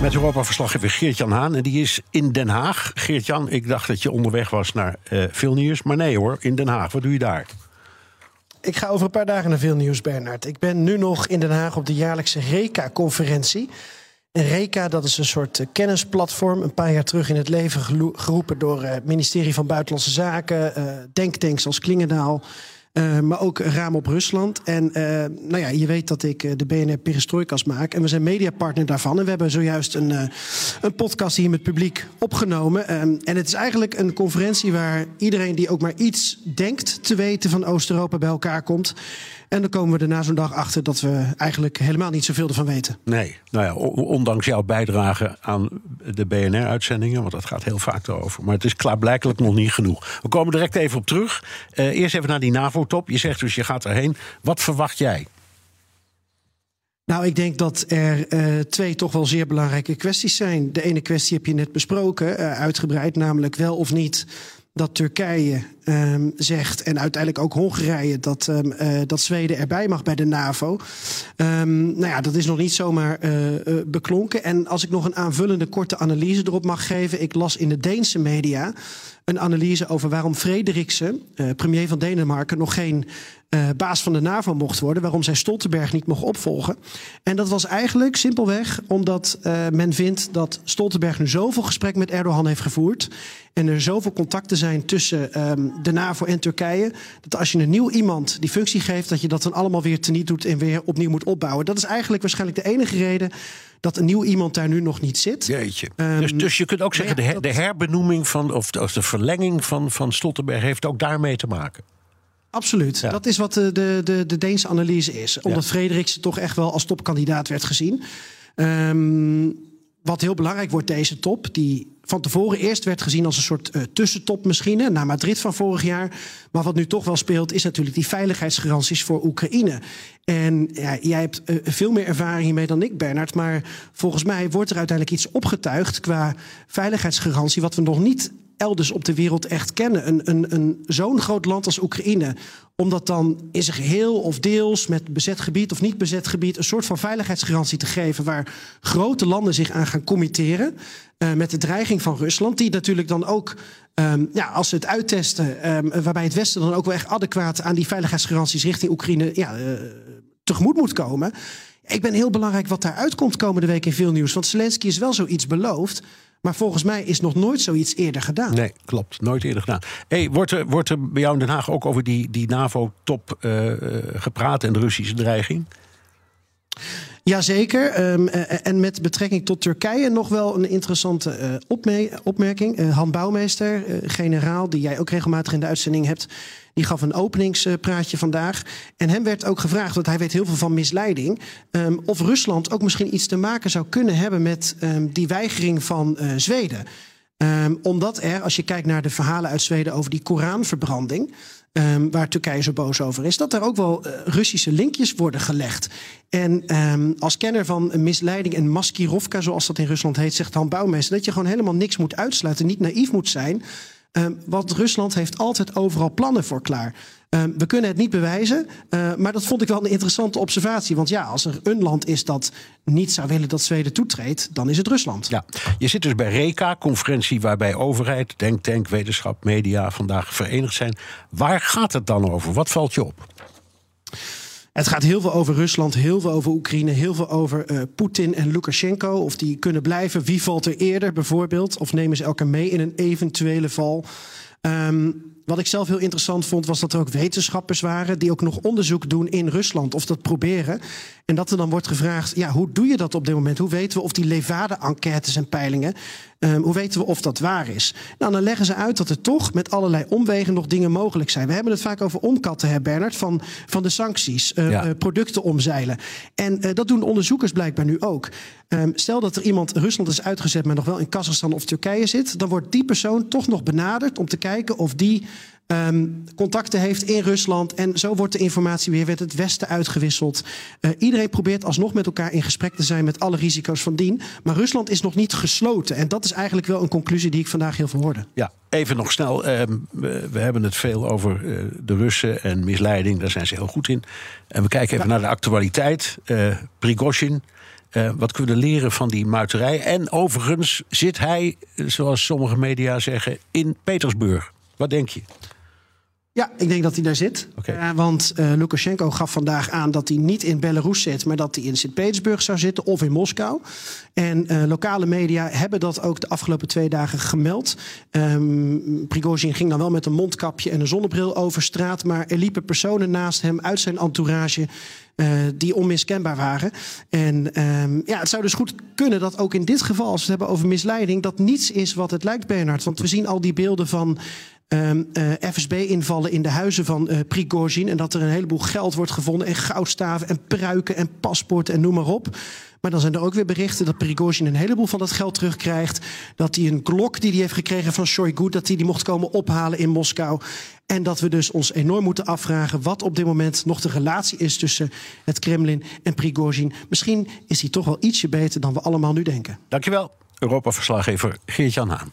Met Europa-verslaggever Geert-Jan Haan. En die is in Den Haag. Geert-Jan, ik dacht dat je onderweg was naar uh, Vilnius. Maar nee hoor, in Den Haag. Wat doe je daar? Ik ga over een paar dagen naar Vilnius, Bernard. Ik ben nu nog in Den Haag op de jaarlijkse RECA-conferentie. En RECA, dat is een soort kennisplatform. Een paar jaar terug in het leven geroepen door het ministerie van Buitenlandse Zaken. Denktanks als Klingendaal. Uh, maar ook raam op Rusland. En uh, nou ja, je weet dat ik uh, de BNR Perestroikas maak. En we zijn mediapartner daarvan. En we hebben zojuist een, een podcast hier met publiek opgenomen. en het is eigenlijk een conferentie waar iedereen die ook maar iets denkt te weten van Oost-Europa bij elkaar komt. En dan komen we er na zo'n dag achter dat we eigenlijk helemaal niet zoveel ervan weten. Nee, nou ja, ondanks jouw bijdrage aan de BNR-uitzendingen, want dat gaat heel vaak erover. Maar het is klaarblijkelijk nog niet genoeg. We komen direct even op terug. Eerst even naar die NAVO-top. Je zegt dus je gaat erheen. Wat verwacht jij? Nou, ik denk dat er uh, twee toch wel zeer belangrijke kwesties zijn. De ene kwestie heb je net besproken, uh, uitgebreid, namelijk wel of niet dat Turkije um, zegt, en uiteindelijk ook Hongarije, dat, um, uh, dat Zweden erbij mag bij de NAVO. Um, nou ja, dat is nog niet zomaar beklonken. En als ik nog een aanvullende korte analyse erop mag geven. Ik las in de Deense media een analyse over waarom Frederiksen, premier van Denemarken, nog geen uh, baas van de NAVO mocht worden. Waarom zij Stoltenberg niet mocht opvolgen. En dat was eigenlijk simpelweg omdat uh, men vindt dat Stoltenberg nu zoveel gesprek met Erdogan heeft gevoerd. En er zoveel contacten zijn tussen um, de NAVO en Turkije. Dat als je een nieuw iemand die functie geeft, dat je dat dan allemaal weer teniet doet en weer opnieuw moet opbouwen. Dat is eigenlijk waarschijnlijk de enige reden dat een nieuw iemand daar nu nog niet zit. Jeetje. Um, dus, dus je kunt ook zeggen, ja, de, her, de, herbenoeming van, of de, of de verlenging van, van Stoltenberg heeft ook daarmee te maken. Absoluut. Ja. Dat is wat de, de, de, de Deense analyse is. Omdat ja. Frederiksen toch echt wel als topkandidaat werd gezien. Um, wat heel belangrijk wordt, deze top, die van tevoren eerst werd gezien als een soort uh, tussentop misschien, naar Madrid van vorig jaar. Maar wat nu toch wel speelt, is natuurlijk die veiligheidsgaranties voor Oekraïne. En ja, jij hebt uh, veel meer ervaring hiermee dan ik, Bernard. Maar volgens mij wordt er uiteindelijk iets opgetuigd qua veiligheidsgarantie, wat we nog niet elders op de wereld echt kennen. Een, een, een zo'n groot land als Oekraïne. Om dat dan in zijn geheel of deels met bezet gebied of niet bezet gebied een soort van veiligheidsgarantie te geven. waar grote landen zich aan gaan committeren. Uh, met de dreiging van Rusland. Die natuurlijk dan ook, um, ja, als ze het uittesten. Um, waarbij het Westen dan ook wel echt adequaat aan die veiligheidsgaranties richting Oekraïne ja, uh, tegemoet moet komen. Ik ben heel belangrijk wat daar uitkomt komende week in veel nieuws. Want Zelensky is wel zoiets beloofd. Maar volgens mij is nog nooit zoiets eerder gedaan. Nee, klopt. Nooit eerder gedaan. Hey, wordt, er, wordt er bij jou in Den Haag ook over die, die NAVO-top uh, gepraat en de Russische dreiging? Jazeker. Um, en met betrekking tot Turkije nog wel een interessante opme opmerking. Uh, Han Bouwmeester, generaal, die jij ook regelmatig in de uitzending hebt... die gaf een openingspraatje vandaag. En hem werd ook gevraagd, want hij weet heel veel van misleiding... Um, of Rusland ook misschien iets te maken zou kunnen hebben... met um, die weigering van Zweden. omdat er, als je kijkt naar de verhalen uit Zweden... over die Koranverbranding... Um, waar Turkije zo boos over is, dat er ook wel uh, Russische linkjes worden gelegd. En um, als kenner van misleiding en maskirovka, zoals dat in Rusland heet, zegt Han Bouwmeester, dat je gewoon helemaal niks moet uitsluiten, niet naïef moet zijn. Um, want Rusland heeft altijd overal plannen voor klaar. Um, we kunnen het niet bewijzen, uh, maar dat vond ik wel een interessante observatie. Want ja, als er een land is dat niet zou willen dat Zweden toetreedt, dan is het Rusland. Ja, je zit dus bij RECA, conferentie waarbij overheid, denktank, wetenschap, media vandaag verenigd zijn. Waar gaat het dan over? Wat valt je op? Het gaat heel veel over Rusland, heel veel over Oekraïne, heel veel over uh, Poetin en Lukashenko. Of die kunnen blijven. Wie valt er eerder bijvoorbeeld? Of nemen ze elkaar mee in een eventuele val? Um, wat ik zelf heel interessant vond, was dat er ook wetenschappers waren die ook nog onderzoek doen in Rusland, of dat proberen. En dat er dan wordt gevraagd: ja, hoe doe je dat op dit moment? Hoe weten we of die Levade-enquêtes en peilingen Ehm, hoe weten we of dat waar is? Nou, dan leggen ze uit dat er toch met allerlei omwegen nog dingen mogelijk zijn. We hebben het vaak over omkatten, hè, Bernard, van, van de sancties, uh, ja. producten omzeilen. En uh, dat doen onderzoekers blijkbaar nu ook. Um, stel dat er iemand Rusland is uitgezet, maar nog wel in Kazachstan of Turkije zit, dan wordt die persoon toch nog benaderd om te kijken of die um, contacten heeft in Rusland. En zo wordt de informatie weer met het Westen uitgewisseld. Uh, iedereen probeert alsnog met elkaar in gesprek te zijn met alle risico's van dien. Maar Rusland is nog niet gesloten. En dat is eigenlijk wel een conclusie die ik vandaag heel veel hoorde. Ja, even nog snel. Uh, we, we, hebben het veel over uh, de Russen en misleiding. Daar zijn ze heel goed in. En we kijken even ja. naar de actualiteit. Prigozhin. Uh, wat kunnen we leren van die muiterij? En overigens zit hij, zoals sommige media zeggen, in Petersburg. Wat denk je? Ja, ik denk dat hij daar zit. Okay. Uh, want uh, Lukashenko gaf vandaag aan dat hij niet in Belarus zit, maar dat hij in Sint-Petersburg zou zitten of in Moskou. En uh, lokale media hebben dat ook de afgelopen twee dagen gemeld. Um, Prigozhin ging dan wel met een mondkapje en een zonnebril over straat, maar er liepen personen naast hem uit zijn entourage. Uh, die onmiskenbaar waren. En um, ja, het zou dus goed kunnen dat ook in dit geval, als we het hebben over misleiding, dat niets is wat het lijkt, Bernard. Want we zien al die beelden van Um, uh, FSB-invallen in de huizen van uh, Prigozhin. En dat er een heleboel geld wordt gevonden. En goudstaven en pruiken en paspoorten en noem maar op. Maar dan zijn er ook weer berichten dat Prigozhin een heleboel van dat geld terugkrijgt. Dat hij een klok die hij heeft gekregen van Shoigu... dat hij die mocht komen ophalen in Moskou. En dat we dus ons enorm moeten afvragen... wat op dit moment nog de relatie is tussen het Kremlin en Prigozhin. Misschien is hij toch wel ietsje beter dan we allemaal nu denken. Dankjewel, Europa-verslaggever Geert-Jan Haan.